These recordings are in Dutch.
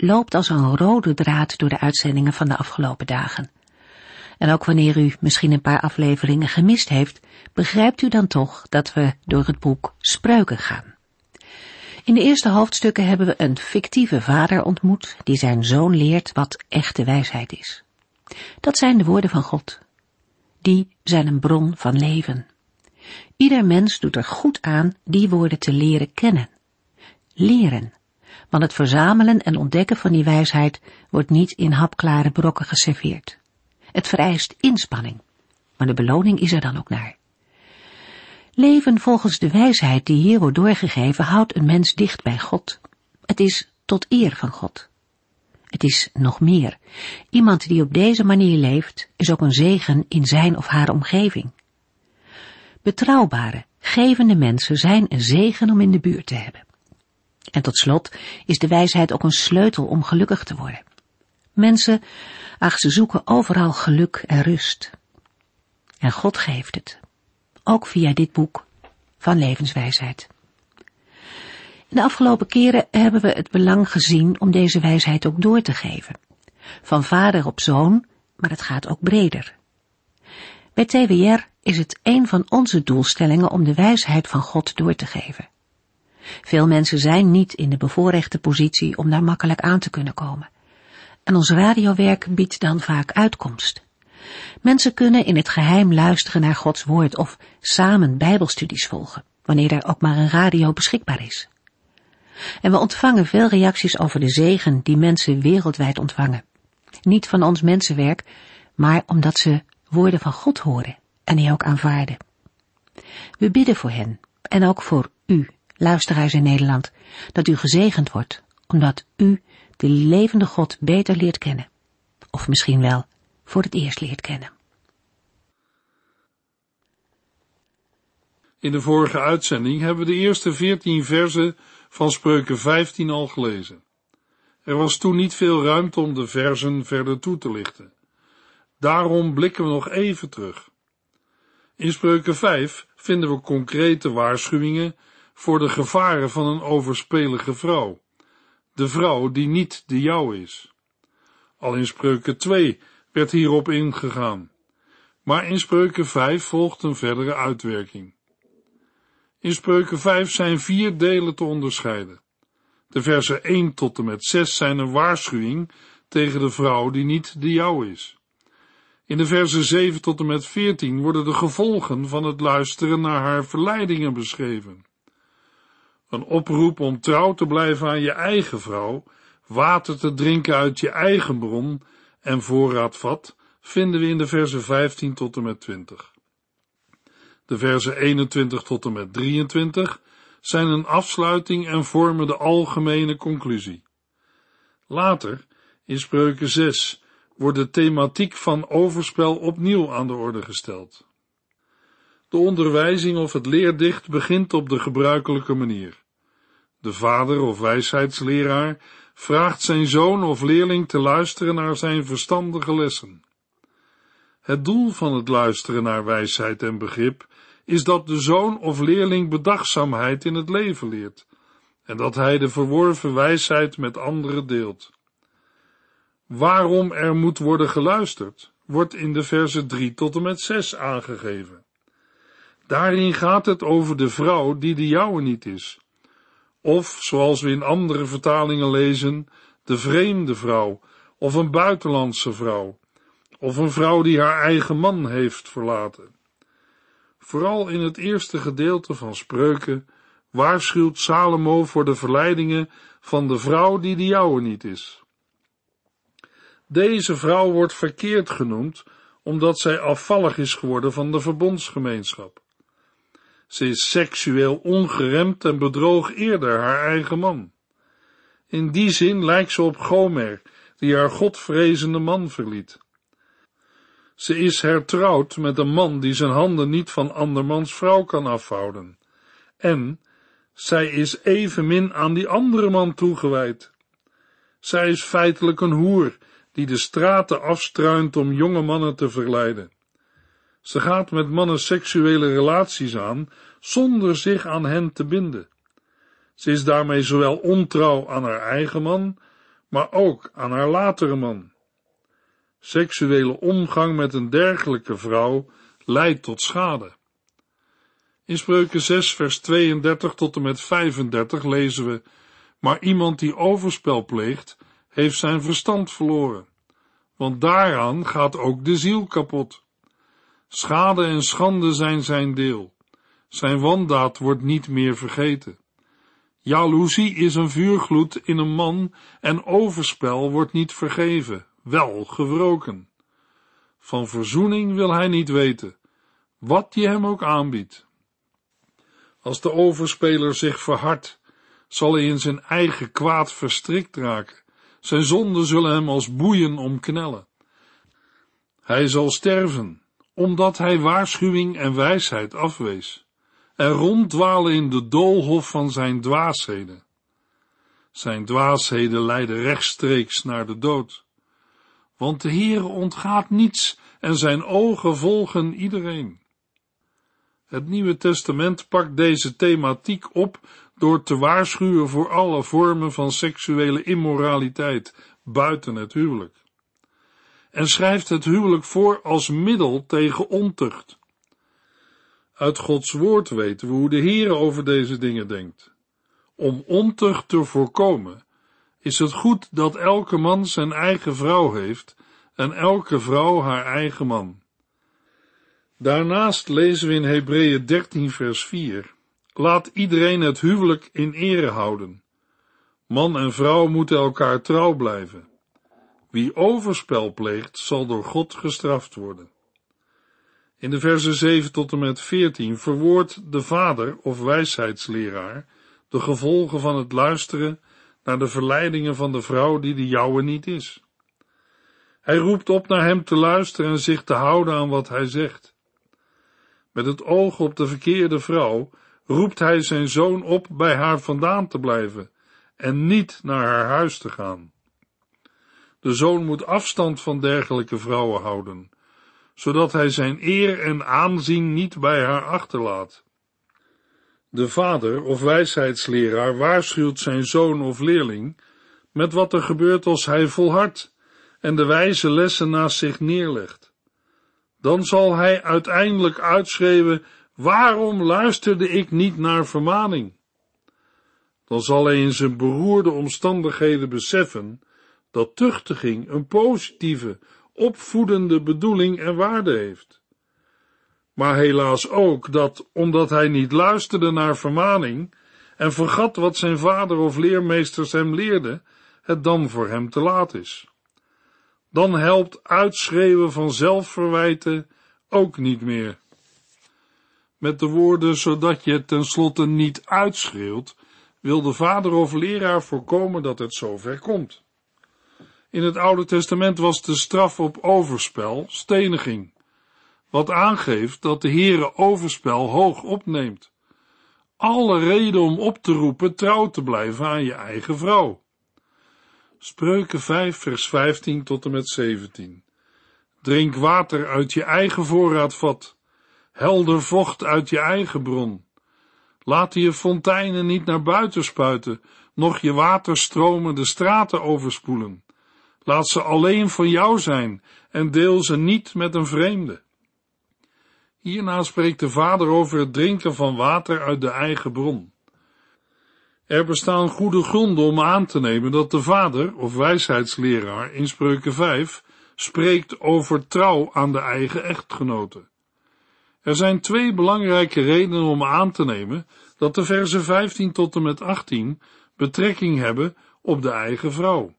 loopt als een rode draad door de uitzendingen van de afgelopen dagen. En ook wanneer u misschien een paar afleveringen gemist heeft, begrijpt u dan toch dat we door het boek Spreuken gaan. In de eerste hoofdstukken hebben we een fictieve vader ontmoet die zijn zoon leert wat echte wijsheid is. Dat zijn de woorden van God. Die zijn een bron van leven. Ieder mens doet er goed aan die woorden te leren kennen. Leren want het verzamelen en ontdekken van die wijsheid wordt niet in hapklare brokken geserveerd. Het vereist inspanning, maar de beloning is er dan ook naar. Leven volgens de wijsheid die hier wordt doorgegeven houdt een mens dicht bij God. Het is tot eer van God. Het is nog meer. Iemand die op deze manier leeft is ook een zegen in zijn of haar omgeving. Betrouwbare, gevende mensen zijn een zegen om in de buurt te hebben. En tot slot is de wijsheid ook een sleutel om gelukkig te worden. Mensen, ach, ze zoeken overal geluk en rust. En God geeft het. Ook via dit boek van levenswijsheid. In de afgelopen keren hebben we het belang gezien om deze wijsheid ook door te geven. Van vader op zoon, maar het gaat ook breder. Bij TWR is het een van onze doelstellingen om de wijsheid van God door te geven. Veel mensen zijn niet in de bevoorrechte positie om daar makkelijk aan te kunnen komen. En ons radiowerk biedt dan vaak uitkomst. Mensen kunnen in het geheim luisteren naar Gods woord of samen bijbelstudies volgen, wanneer er ook maar een radio beschikbaar is. En we ontvangen veel reacties over de zegen die mensen wereldwijd ontvangen. Niet van ons mensenwerk, maar omdat ze woorden van God horen en die ook aanvaarden. We bidden voor hen en ook voor u luisteraars in Nederland, dat u gezegend wordt, omdat u de levende God beter leert kennen. Of misschien wel voor het eerst leert kennen. In de vorige uitzending hebben we de eerste veertien versen van Spreuken 15 al gelezen. Er was toen niet veel ruimte om de versen verder toe te lichten. Daarom blikken we nog even terug. In Spreuken 5 vinden we concrete waarschuwingen voor de gevaren van een overspelige vrouw, de vrouw die niet de jouw is. Al in spreuken 2 werd hierop ingegaan, maar in spreuken 5 volgt een verdere uitwerking. In spreuken 5 zijn vier delen te onderscheiden. De versen 1 tot en met 6 zijn een waarschuwing tegen de vrouw die niet de jouw is. In de versen 7 tot en met 14 worden de gevolgen van het luisteren naar haar verleidingen beschreven. Een oproep om trouw te blijven aan je eigen vrouw, water te drinken uit je eigen bron en voorraadvat, vinden we in de versen 15 tot en met 20. De versen 21 tot en met 23 zijn een afsluiting en vormen de algemene conclusie. Later, in spreuken 6, wordt de thematiek van overspel opnieuw aan de orde gesteld. De onderwijzing of het leerdicht begint op de gebruikelijke manier. De vader of wijsheidsleraar vraagt zijn zoon of leerling te luisteren naar zijn verstandige lessen. Het doel van het luisteren naar wijsheid en begrip is dat de zoon of leerling bedachtzaamheid in het leven leert en dat hij de verworven wijsheid met anderen deelt. Waarom er moet worden geluisterd, wordt in de verse 3 tot en met 6 aangegeven. Daarin gaat het over de vrouw die de jouwe niet is, of, zoals we in andere vertalingen lezen, de vreemde vrouw, of een buitenlandse vrouw, of een vrouw die haar eigen man heeft verlaten. Vooral in het eerste gedeelte van Spreuken waarschuwt Salomo voor de verleidingen van de vrouw die de jouwe niet is. Deze vrouw wordt verkeerd genoemd omdat zij afvallig is geworden van de verbondsgemeenschap. Ze is seksueel ongeremd en bedroog eerder haar eigen man. In die zin lijkt ze op Gomer, die haar godvrezende man verliet. Ze is hertrouwd met een man die zijn handen niet van andermans vrouw kan afhouden. En zij is evenmin aan die andere man toegewijd. Zij is feitelijk een hoer die de straten afstruint om jonge mannen te verleiden. Ze gaat met mannen seksuele relaties aan zonder zich aan hen te binden. Ze is daarmee zowel ontrouw aan haar eigen man, maar ook aan haar latere man. Seksuele omgang met een dergelijke vrouw leidt tot schade. In Spreuken 6 vers 32 tot en met 35 lezen we, maar iemand die overspel pleegt, heeft zijn verstand verloren, want daaraan gaat ook de ziel kapot. Schade en schande zijn zijn deel. Zijn wandaad wordt niet meer vergeten. Jaloezie is een vuurgloed in een man en overspel wordt niet vergeven, wel gewroken. Van verzoening wil hij niet weten, wat je hem ook aanbiedt. Als de overspeler zich verhardt, zal hij in zijn eigen kwaad verstrikt raken. Zijn zonden zullen hem als boeien omknellen. Hij zal sterven, omdat hij waarschuwing en wijsheid afwees, en ronddwalen in de doolhof van zijn dwaasheden. Zijn dwaasheden leiden rechtstreeks naar de dood. Want de Heere ontgaat niets en zijn ogen volgen iedereen. Het Nieuwe Testament pakt deze thematiek op door te waarschuwen voor alle vormen van seksuele immoraliteit buiten het huwelijk. En schrijft het huwelijk voor als middel tegen ontucht. Uit Gods woord weten we hoe de Heer over deze dingen denkt. Om ontucht te voorkomen, is het goed dat elke man zijn eigen vrouw heeft en elke vrouw haar eigen man. Daarnaast lezen we in Hebreeën 13 vers 4 Laat iedereen het huwelijk in ere houden. Man en vrouw moeten elkaar trouw blijven. Wie overspel pleegt, zal door God gestraft worden. In de versen 7 tot en met 14 verwoordt de vader of wijsheidsleraar de gevolgen van het luisteren naar de verleidingen van de vrouw die de jouwe niet is. Hij roept op naar hem te luisteren en zich te houden aan wat hij zegt. Met het oog op de verkeerde vrouw roept hij zijn zoon op bij haar vandaan te blijven en niet naar haar huis te gaan. De zoon moet afstand van dergelijke vrouwen houden, zodat hij zijn eer en aanzien niet bij haar achterlaat. De vader of wijsheidsleraar waarschuwt zijn zoon of leerling met wat er gebeurt als hij volhardt en de wijze lessen naast zich neerlegt. Dan zal hij uiteindelijk uitschreeuwen Waarom luisterde ik niet naar vermaning? Dan zal hij in zijn beroerde omstandigheden beseffen dat tuchtiging een positieve, opvoedende bedoeling en waarde heeft. Maar helaas ook dat, omdat hij niet luisterde naar vermaning en vergat wat zijn vader of leermeesters hem leerden, het dan voor hem te laat is. Dan helpt uitschreeuwen van zelfverwijten ook niet meer met de woorden zodat je het tenslotte niet uitschreeuwt, wil de vader of leraar voorkomen dat het zover komt. In het Oude Testament was de straf op overspel steniging, wat aangeeft dat de Heere overspel hoog opneemt. Alle reden om op te roepen trouw te blijven aan je eigen vrouw. Spreuken 5 vers 15 tot en met 17. Drink water uit je eigen voorraadvat helder vocht uit je eigen bron. Laat je fonteinen niet naar buiten spuiten, noch je waterstromen de straten overspoelen. Laat ze alleen van jou zijn en deel ze niet met een vreemde. Hierna spreekt de vader over het drinken van water uit de eigen bron. Er bestaan goede gronden om aan te nemen dat de vader of wijsheidsleraar in spreuken 5 spreekt over trouw aan de eigen echtgenoten. Er zijn twee belangrijke redenen om aan te nemen dat de versen 15 tot en met 18 betrekking hebben op de eigen vrouw.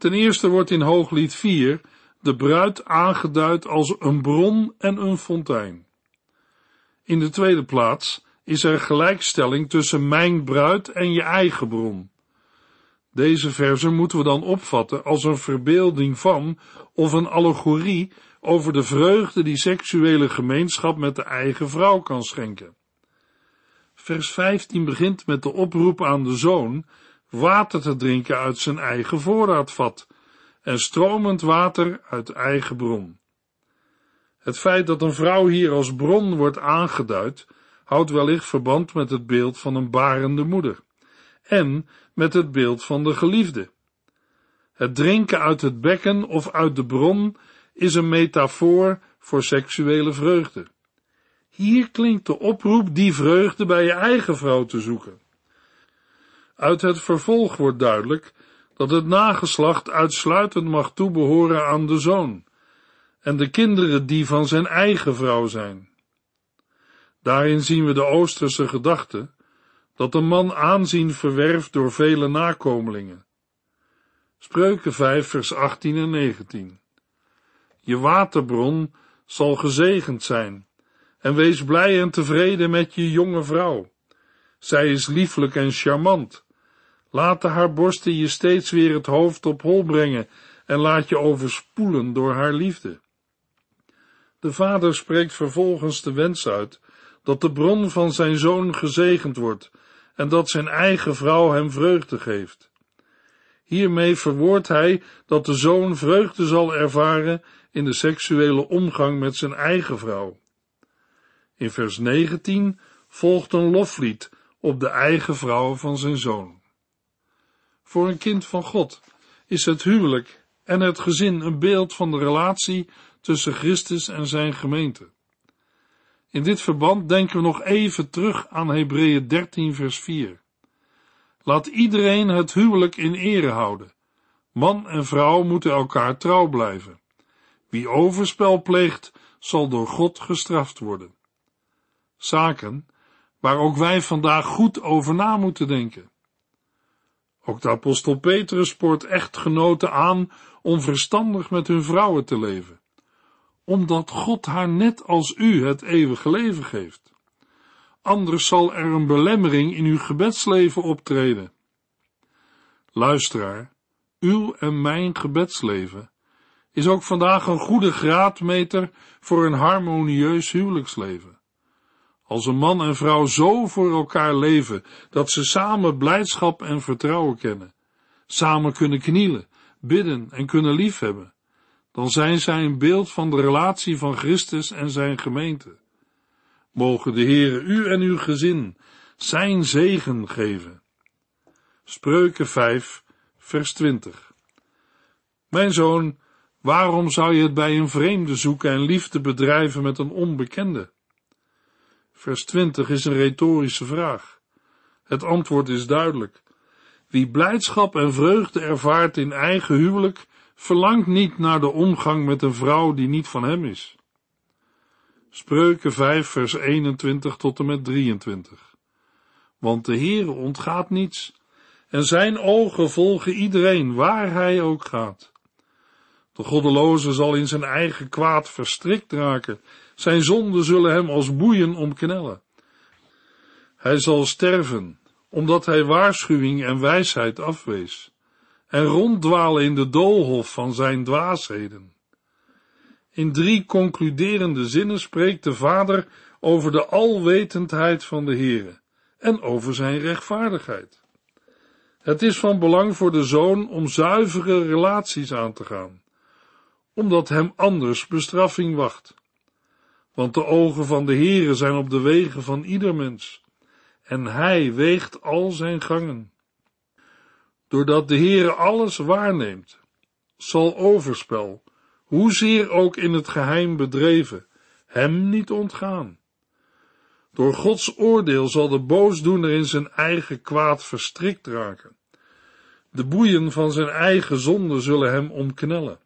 Ten eerste wordt in Hooglied 4 de bruid aangeduid als een bron en een fontein. In de tweede plaats is er gelijkstelling tussen mijn bruid en je eigen bron. Deze verzen moeten we dan opvatten als een verbeelding van of een allegorie over de vreugde die seksuele gemeenschap met de eigen vrouw kan schenken. Vers 15 begint met de oproep aan de zoon water te drinken uit zijn eigen voorraadvat en stromend water uit eigen bron. Het feit dat een vrouw hier als bron wordt aangeduid, houdt wellicht verband met het beeld van een barende moeder en met het beeld van de geliefde. Het drinken uit het bekken of uit de bron is een metafoor voor seksuele vreugde. Hier klinkt de oproep die vreugde bij je eigen vrouw te zoeken. Uit het vervolg wordt duidelijk dat het nageslacht uitsluitend mag toebehoren aan de zoon en de kinderen die van zijn eigen vrouw zijn. Daarin zien we de Oosterse gedachte dat een man aanzien verwerft door vele nakomelingen. Spreuken 5 vers 18 en 19 Je waterbron zal gezegend zijn en wees blij en tevreden met je jonge vrouw. Zij is lieflijk en charmant. Laat haar borsten je steeds weer het hoofd op hol brengen en laat je overspoelen door haar liefde. De vader spreekt vervolgens de wens uit dat de bron van zijn zoon gezegend wordt en dat zijn eigen vrouw hem vreugde geeft. Hiermee verwoordt hij dat de zoon vreugde zal ervaren in de seksuele omgang met zijn eigen vrouw. In vers 19 volgt een loflied op de eigen vrouw van zijn zoon. Voor een kind van God is het huwelijk en het gezin een beeld van de relatie tussen Christus en zijn gemeente. In dit verband denken we nog even terug aan Hebreeën 13 vers 4. Laat iedereen het huwelijk in ere houden. Man en vrouw moeten elkaar trouw blijven. Wie overspel pleegt, zal door God gestraft worden. Zaken waar ook wij vandaag goed over na moeten denken. Ook de apostel Petrus spoort echtgenoten aan om verstandig met hun vrouwen te leven omdat God haar net als u het eeuwige leven geeft. Anders zal er een belemmering in uw gebedsleven optreden. Luisteraar, uw en mijn gebedsleven is ook vandaag een goede graadmeter voor een harmonieus huwelijksleven. Als een man en vrouw zo voor elkaar leven dat ze samen blijdschap en vertrouwen kennen, samen kunnen knielen, bidden en kunnen liefhebben, dan zijn zij een beeld van de relatie van Christus en zijn gemeente. Mogen de Heere u en uw gezin zijn zegen geven. Spreuken 5, vers 20. Mijn zoon, waarom zou je het bij een vreemde zoeken en liefde bedrijven met een onbekende? Vers 20 is een retorische vraag. Het antwoord is duidelijk. Wie blijdschap en vreugde ervaart in eigen huwelijk, verlangt niet naar de omgang met een vrouw die niet van hem is. Spreuken 5 vers 21 tot en met 23. Want de Heere ontgaat niets, en zijn ogen volgen iedereen, waar hij ook gaat. De goddeloze zal in zijn eigen kwaad verstrikt raken, zijn zonden zullen hem als boeien omknellen. Hij zal sterven, omdat hij waarschuwing en wijsheid afwees en ronddwalen in de doolhof van zijn dwaasheden. In drie concluderende zinnen spreekt de Vader over de alwetendheid van de Heere en over zijn rechtvaardigheid. Het is van belang voor de zoon om zuivere relaties aan te gaan, omdat hem anders bestraffing wacht. Want de ogen van de Heere zijn op de wegen van ieder mens, en hij weegt al zijn gangen doordat de Heere alles waarneemt, zal overspel, hoezeer ook in het geheim bedreven, hem niet ontgaan. Door Gods oordeel zal de boosdoener in zijn eigen kwaad verstrikt raken. De boeien van zijn eigen zonde zullen hem omknellen.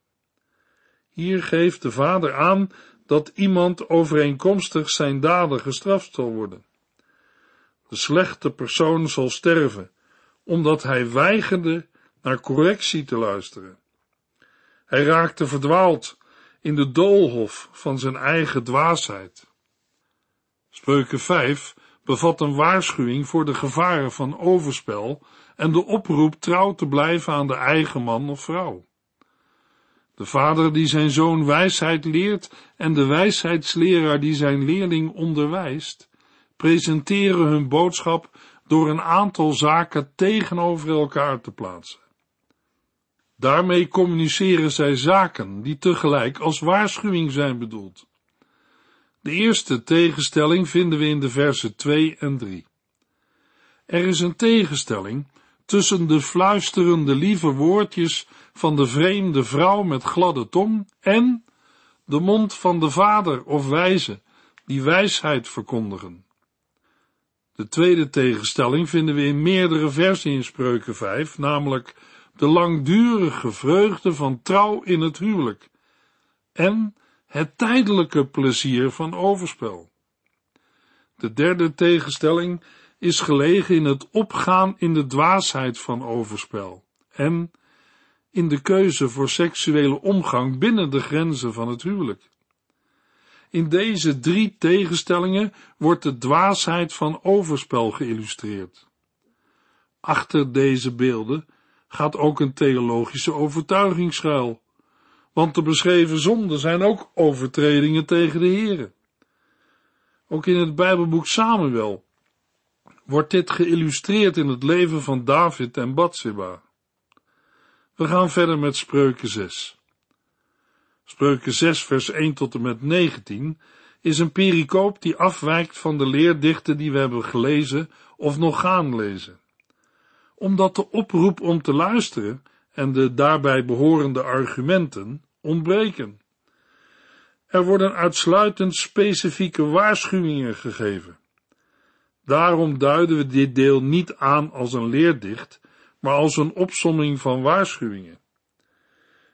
Hier geeft de vader aan dat iemand overeenkomstig zijn daden gestraft zal worden. De slechte persoon zal sterven, omdat hij weigerde naar correctie te luisteren. Hij raakte verdwaald in de doolhof van zijn eigen dwaasheid. Spreuken 5 bevat een waarschuwing voor de gevaren van overspel en de oproep trouw te blijven aan de eigen man of vrouw. De vader die zijn zoon wijsheid leert en de wijsheidsleraar die zijn leerling onderwijst, presenteren hun boodschap door een aantal zaken tegenover elkaar te plaatsen. Daarmee communiceren zij zaken die tegelijk als waarschuwing zijn bedoeld. De eerste tegenstelling vinden we in de versen 2 en 3. Er is een tegenstelling tussen de fluisterende lieve woordjes van de vreemde vrouw met gladde tong en de mond van de vader of wijze die wijsheid verkondigen. De tweede tegenstelling vinden we in meerdere versen in Spreuken 5, namelijk de langdurige vreugde van trouw in het huwelijk en het tijdelijke plezier van overspel. De derde tegenstelling is gelegen in het opgaan in de dwaasheid van overspel en in de keuze voor seksuele omgang binnen de grenzen van het huwelijk. In deze drie tegenstellingen wordt de dwaasheid van overspel geïllustreerd. Achter deze beelden gaat ook een theologische overtuiging schuil, want de beschreven zonden zijn ook overtredingen tegen de Here. Ook in het Bijbelboek Samuel wordt dit geïllustreerd in het leven van David en Bathsheba. We gaan verder met Spreuken 6. Spreuken 6 vers 1 tot en met 19 is een pericoop die afwijkt van de leerdichten die we hebben gelezen of nog gaan lezen. Omdat de oproep om te luisteren en de daarbij behorende argumenten ontbreken. Er worden uitsluitend specifieke waarschuwingen gegeven. Daarom duiden we dit deel niet aan als een leerdicht, maar als een opsomming van waarschuwingen.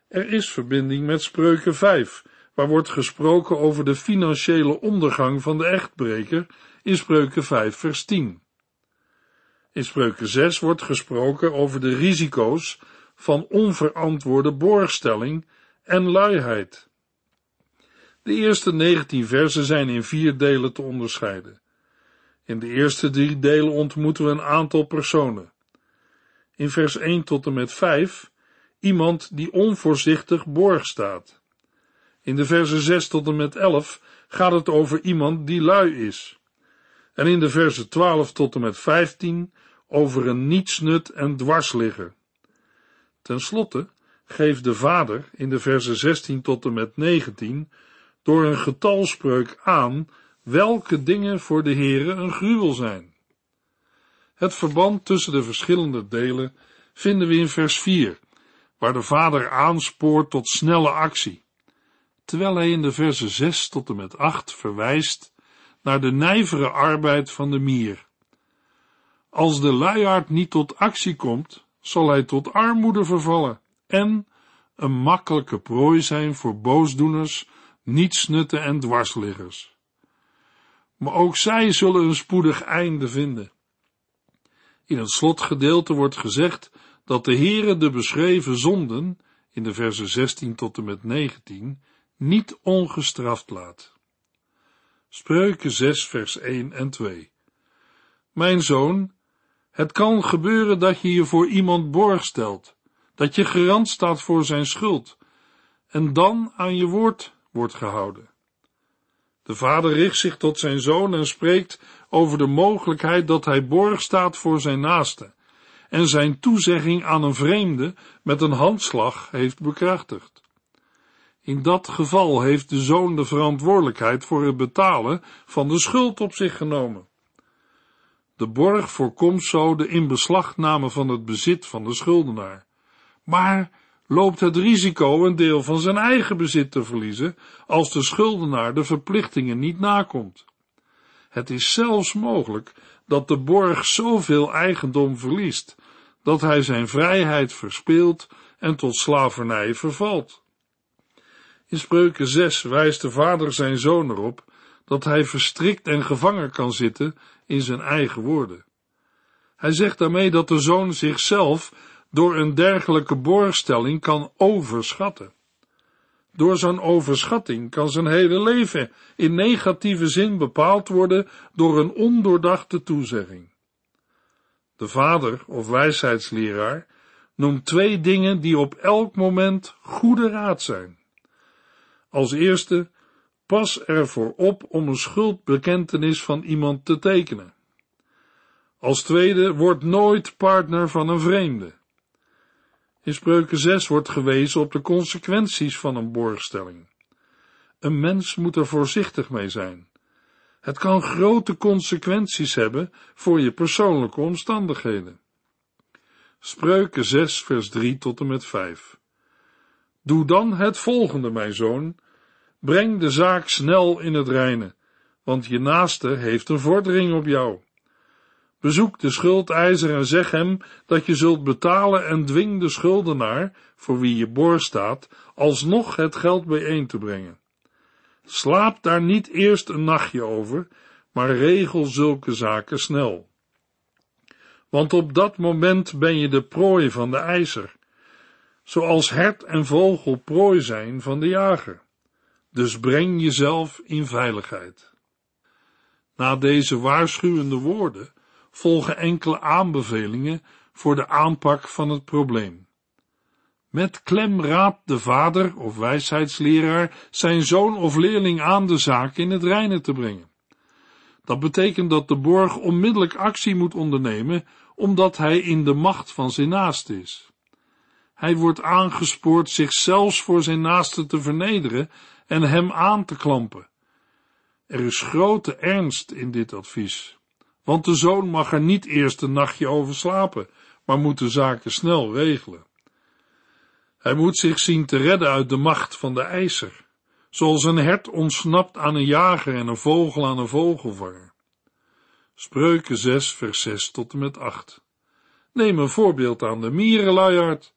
Er is verbinding met Spreuken 5, waar wordt gesproken over de financiële ondergang van de echtbreker in Spreuken 5 vers 10. In Spreuken 6 wordt gesproken over de risico's van onverantwoorde borgstelling en luiheid. De eerste 19 versen zijn in vier delen te onderscheiden. In de eerste drie delen ontmoeten we een aantal personen. In vers 1 tot en met 5 iemand die onvoorzichtig borg staat. In de versen 6 tot en met 11 gaat het over iemand die lui is. En in de versen 12 tot en met 15 over een nietsnut en dwarsligger. Ten slotte geeft de vader in de versen 16 tot en met 19 door een getalspreuk aan welke dingen voor de Heere een gruwel zijn. Het verband tussen de verschillende delen vinden we in vers 4, waar de vader aanspoort tot snelle actie, terwijl hij in de versen 6 tot en met 8 verwijst naar de nijvere arbeid van de mier. Als de luiaard niet tot actie komt, zal hij tot armoede vervallen en een makkelijke prooi zijn voor boosdoeners, nietsnutten en dwarsliggers. Maar ook zij zullen een spoedig einde vinden. In het slotgedeelte wordt gezegd dat de Heere de beschreven zonden, in de versen 16 tot en met 19, niet ongestraft laat. Spreuken 6 vers 1 en 2 Mijn zoon, het kan gebeuren dat je je voor iemand borg stelt, dat je garant staat voor zijn schuld, en dan aan je woord wordt gehouden. De vader richt zich tot zijn zoon en spreekt over de mogelijkheid dat hij borg staat voor zijn naaste en zijn toezegging aan een vreemde met een handslag heeft bekrachtigd. In dat geval heeft de zoon de verantwoordelijkheid voor het betalen van de schuld op zich genomen. De borg voorkomt zo de inbeslagname van het bezit van de schuldenaar, maar loopt het risico een deel van zijn eigen bezit te verliezen als de schuldenaar de verplichtingen niet nakomt. Het is zelfs mogelijk dat de borg zoveel eigendom verliest, dat hij zijn vrijheid verspeelt en tot slavernij vervalt. In Spreuken 6 wijst de vader zijn zoon erop dat hij verstrikt en gevangen kan zitten in zijn eigen woorden. Hij zegt daarmee dat de zoon zichzelf door een dergelijke borgstelling kan overschatten. Door zo'n overschatting kan zijn hele leven in negatieve zin bepaald worden door een ondoordachte toezegging. De vader of wijsheidsleraar noemt twee dingen die op elk moment goede raad zijn. Als eerste, pas ervoor op om een schuldbekentenis van iemand te tekenen. Als tweede, word nooit partner van een vreemde. In spreuken 6 wordt gewezen op de consequenties van een borgstelling. Een mens moet er voorzichtig mee zijn. Het kan grote consequenties hebben voor je persoonlijke omstandigheden. Spreuken 6 vers 3 tot en met 5. Doe dan het volgende, mijn zoon. Breng de zaak snel in het reine, want je naaste heeft een vordering op jou. Bezoek de schuldeiser en zeg hem dat je zult betalen en dwing de schuldenaar, voor wie je borg staat, alsnog het geld bijeen te brengen. Slaap daar niet eerst een nachtje over, maar regel zulke zaken snel. Want op dat moment ben je de prooi van de eiser, zoals hert en vogel prooi zijn van de jager. Dus breng jezelf in veiligheid. Na deze waarschuwende woorden volgen enkele aanbevelingen voor de aanpak van het probleem. Met klem raadt de vader of wijsheidsleraar zijn zoon of leerling aan de zaak in het reine te brengen. Dat betekent dat de borg onmiddellijk actie moet ondernemen, omdat hij in de macht van zijn naaste is. Hij wordt aangespoord zich zelfs voor zijn naaste te vernederen en hem aan te klampen. Er is grote ernst in dit advies, want de zoon mag er niet eerst een nachtje over slapen, maar moet de zaken snel regelen. Hij moet zich zien te redden uit de macht van de eiser, zoals een hert ontsnapt aan een jager en een vogel aan een vogelvanger. Spreuken 6 vers 6 tot en met 8. Neem een voorbeeld aan de mierenluiaard.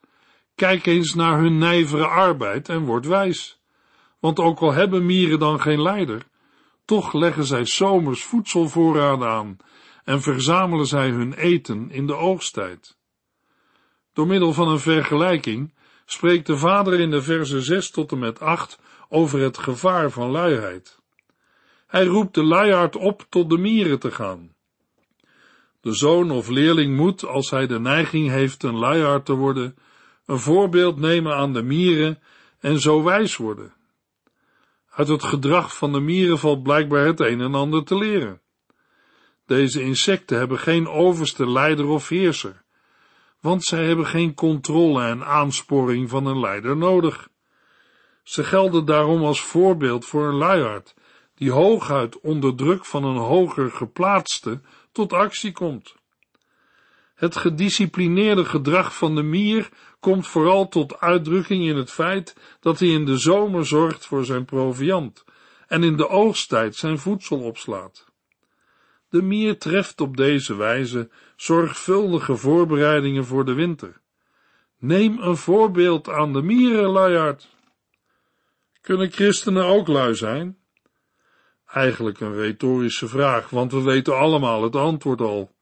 Kijk eens naar hun nijvere arbeid en word wijs. Want ook al hebben mieren dan geen leider, toch leggen zij zomers voedselvoorraden aan en verzamelen zij hun eten in de oogsttijd. Door middel van een vergelijking spreekt de vader in de verse 6 tot en met 8 over het gevaar van luiheid. Hij roept de luiaard op tot de mieren te gaan. De zoon of leerling moet, als hij de neiging heeft een luiaard te worden, een voorbeeld nemen aan de mieren en zo wijs worden. Uit het gedrag van de mieren valt blijkbaar het een en ander te leren. Deze insecten hebben geen overste leider of heerser want zij hebben geen controle en aansporing van een leider nodig. Ze gelden daarom als voorbeeld voor een luiaard, die hooguit onder druk van een hoger geplaatste tot actie komt. Het gedisciplineerde gedrag van de mier komt vooral tot uitdrukking in het feit dat hij in de zomer zorgt voor zijn proviand en in de oogsttijd zijn voedsel opslaat. De mier treft op deze wijze zorgvuldige voorbereidingen voor de winter. Neem een voorbeeld aan de mieren, luiaard. Kunnen christenen ook lui zijn? Eigenlijk een retorische vraag, want we weten allemaal het antwoord al.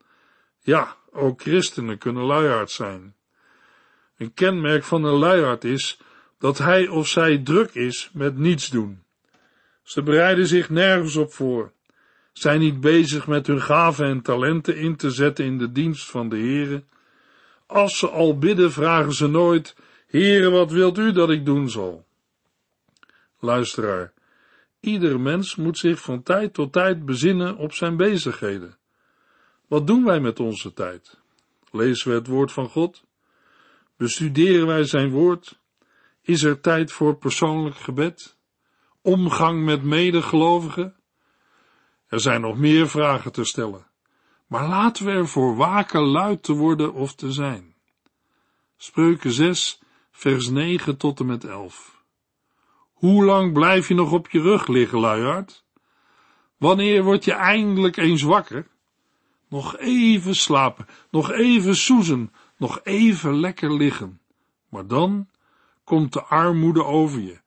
Ja, ook christenen kunnen luiaard zijn. Een kenmerk van een luiaard is dat hij of zij druk is met niets doen. Ze bereiden zich nergens op voor zijn niet bezig met hun gaven en talenten in te zetten in de dienst van de Heere. Als ze al bidden, vragen ze nooit, Heere, wat wilt u dat ik doen zal? Luisteraar, ieder mens moet zich van tijd tot tijd bezinnen op zijn bezigheden. Wat doen wij met onze tijd? Lezen we het woord van God? Bestuderen wij zijn woord? Is er tijd voor persoonlijk gebed? Omgang met medegelovigen? Er zijn nog meer vragen te stellen, maar laten we ervoor waken luid te worden of te zijn. Spreuken 6, vers 9 tot en met 11. Hoe lang blijf je nog op je rug liggen, luiaard? Wanneer word je eindelijk eens wakker? Nog even slapen, nog even soezen, nog even lekker liggen. Maar dan komt de armoede over je,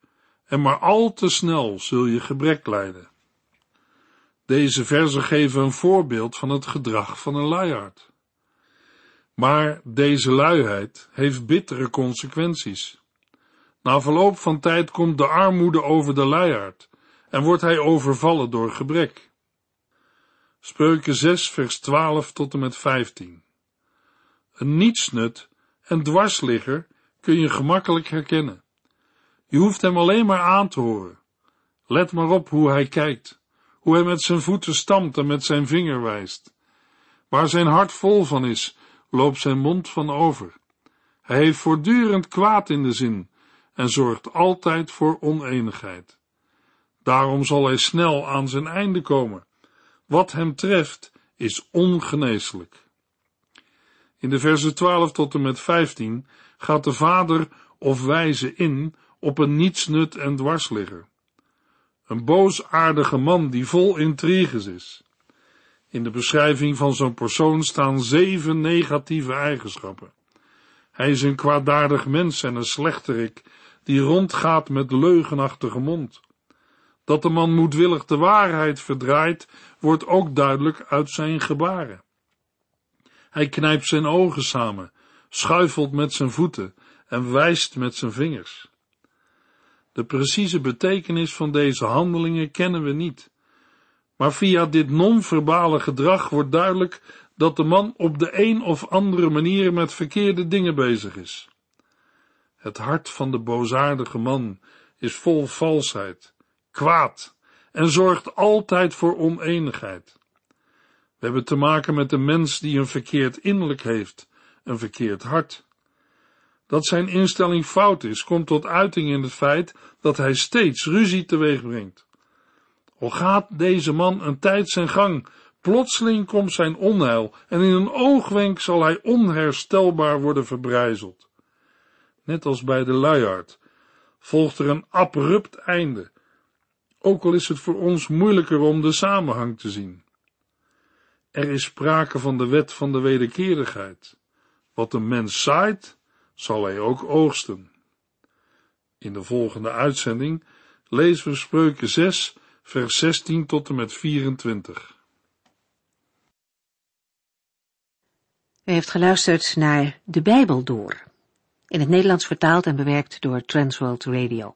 en maar al te snel zul je gebrek lijden. Deze verzen geven een voorbeeld van het gedrag van een luiaard. Maar deze luiheid heeft bittere consequenties. Na verloop van tijd komt de armoede over de luiaard en wordt hij overvallen door gebrek. Spreuken 6 vers 12 tot en met 15 Een nietsnut en dwarsligger kun je gemakkelijk herkennen. Je hoeft hem alleen maar aan te horen. Let maar op hoe hij kijkt, hoe hij met zijn voeten stampt en met zijn vinger wijst. Waar zijn hart vol van is, loopt zijn mond van over. Hij heeft voortdurend kwaad in de zin en zorgt altijd voor oneenigheid. Daarom zal hij snel aan zijn einde komen. Wat hem treft is ongeneeslijk. In de versen 12 tot en met 15 gaat de vader of wijze in op een nietsnut en dwarsligger. Een boosaardige man die vol intriges is. In de beschrijving van zo'n persoon staan zeven negatieve eigenschappen. Hij is een kwaadaardig mens en een slechterik die rondgaat met leugenachtige mond. Dat de man moedwillig de waarheid verdraait, wordt ook duidelijk uit zijn gebaren. Hij knijpt zijn ogen samen, schuifelt met zijn voeten en wijst met zijn vingers. De precieze betekenis van deze handelingen kennen we niet. Maar via dit non-verbale gedrag wordt duidelijk dat de man op de een of andere manier met verkeerde dingen bezig is. Het hart van de boosaardige man is vol valsheid, kwaad en zorgt altijd voor oneenigheid. We hebben te maken met een mens die een verkeerd innerlijk heeft, een verkeerd hart. Dat zijn instelling fout is, komt tot uiting in het feit dat hij steeds ruzie teweeg brengt. Al gaat deze man een tijd zijn gang, plotseling komt zijn onheil en in een oogwenk zal hij onherstelbaar worden verbrijzeld. Net als bij de luiaard volgt er een abrupt einde, ook al is het voor ons moeilijker om de samenhang te zien. Er is sprake van de wet van de wederkerigheid. Wat een mens zaait, zal hij ook oogsten. In de volgende uitzending lezen we Spreuken 6, vers 16 tot en met 24. U heeft geluisterd naar De Bijbel Door, in het Nederlands vertaald en bewerkt door Transworld Radio.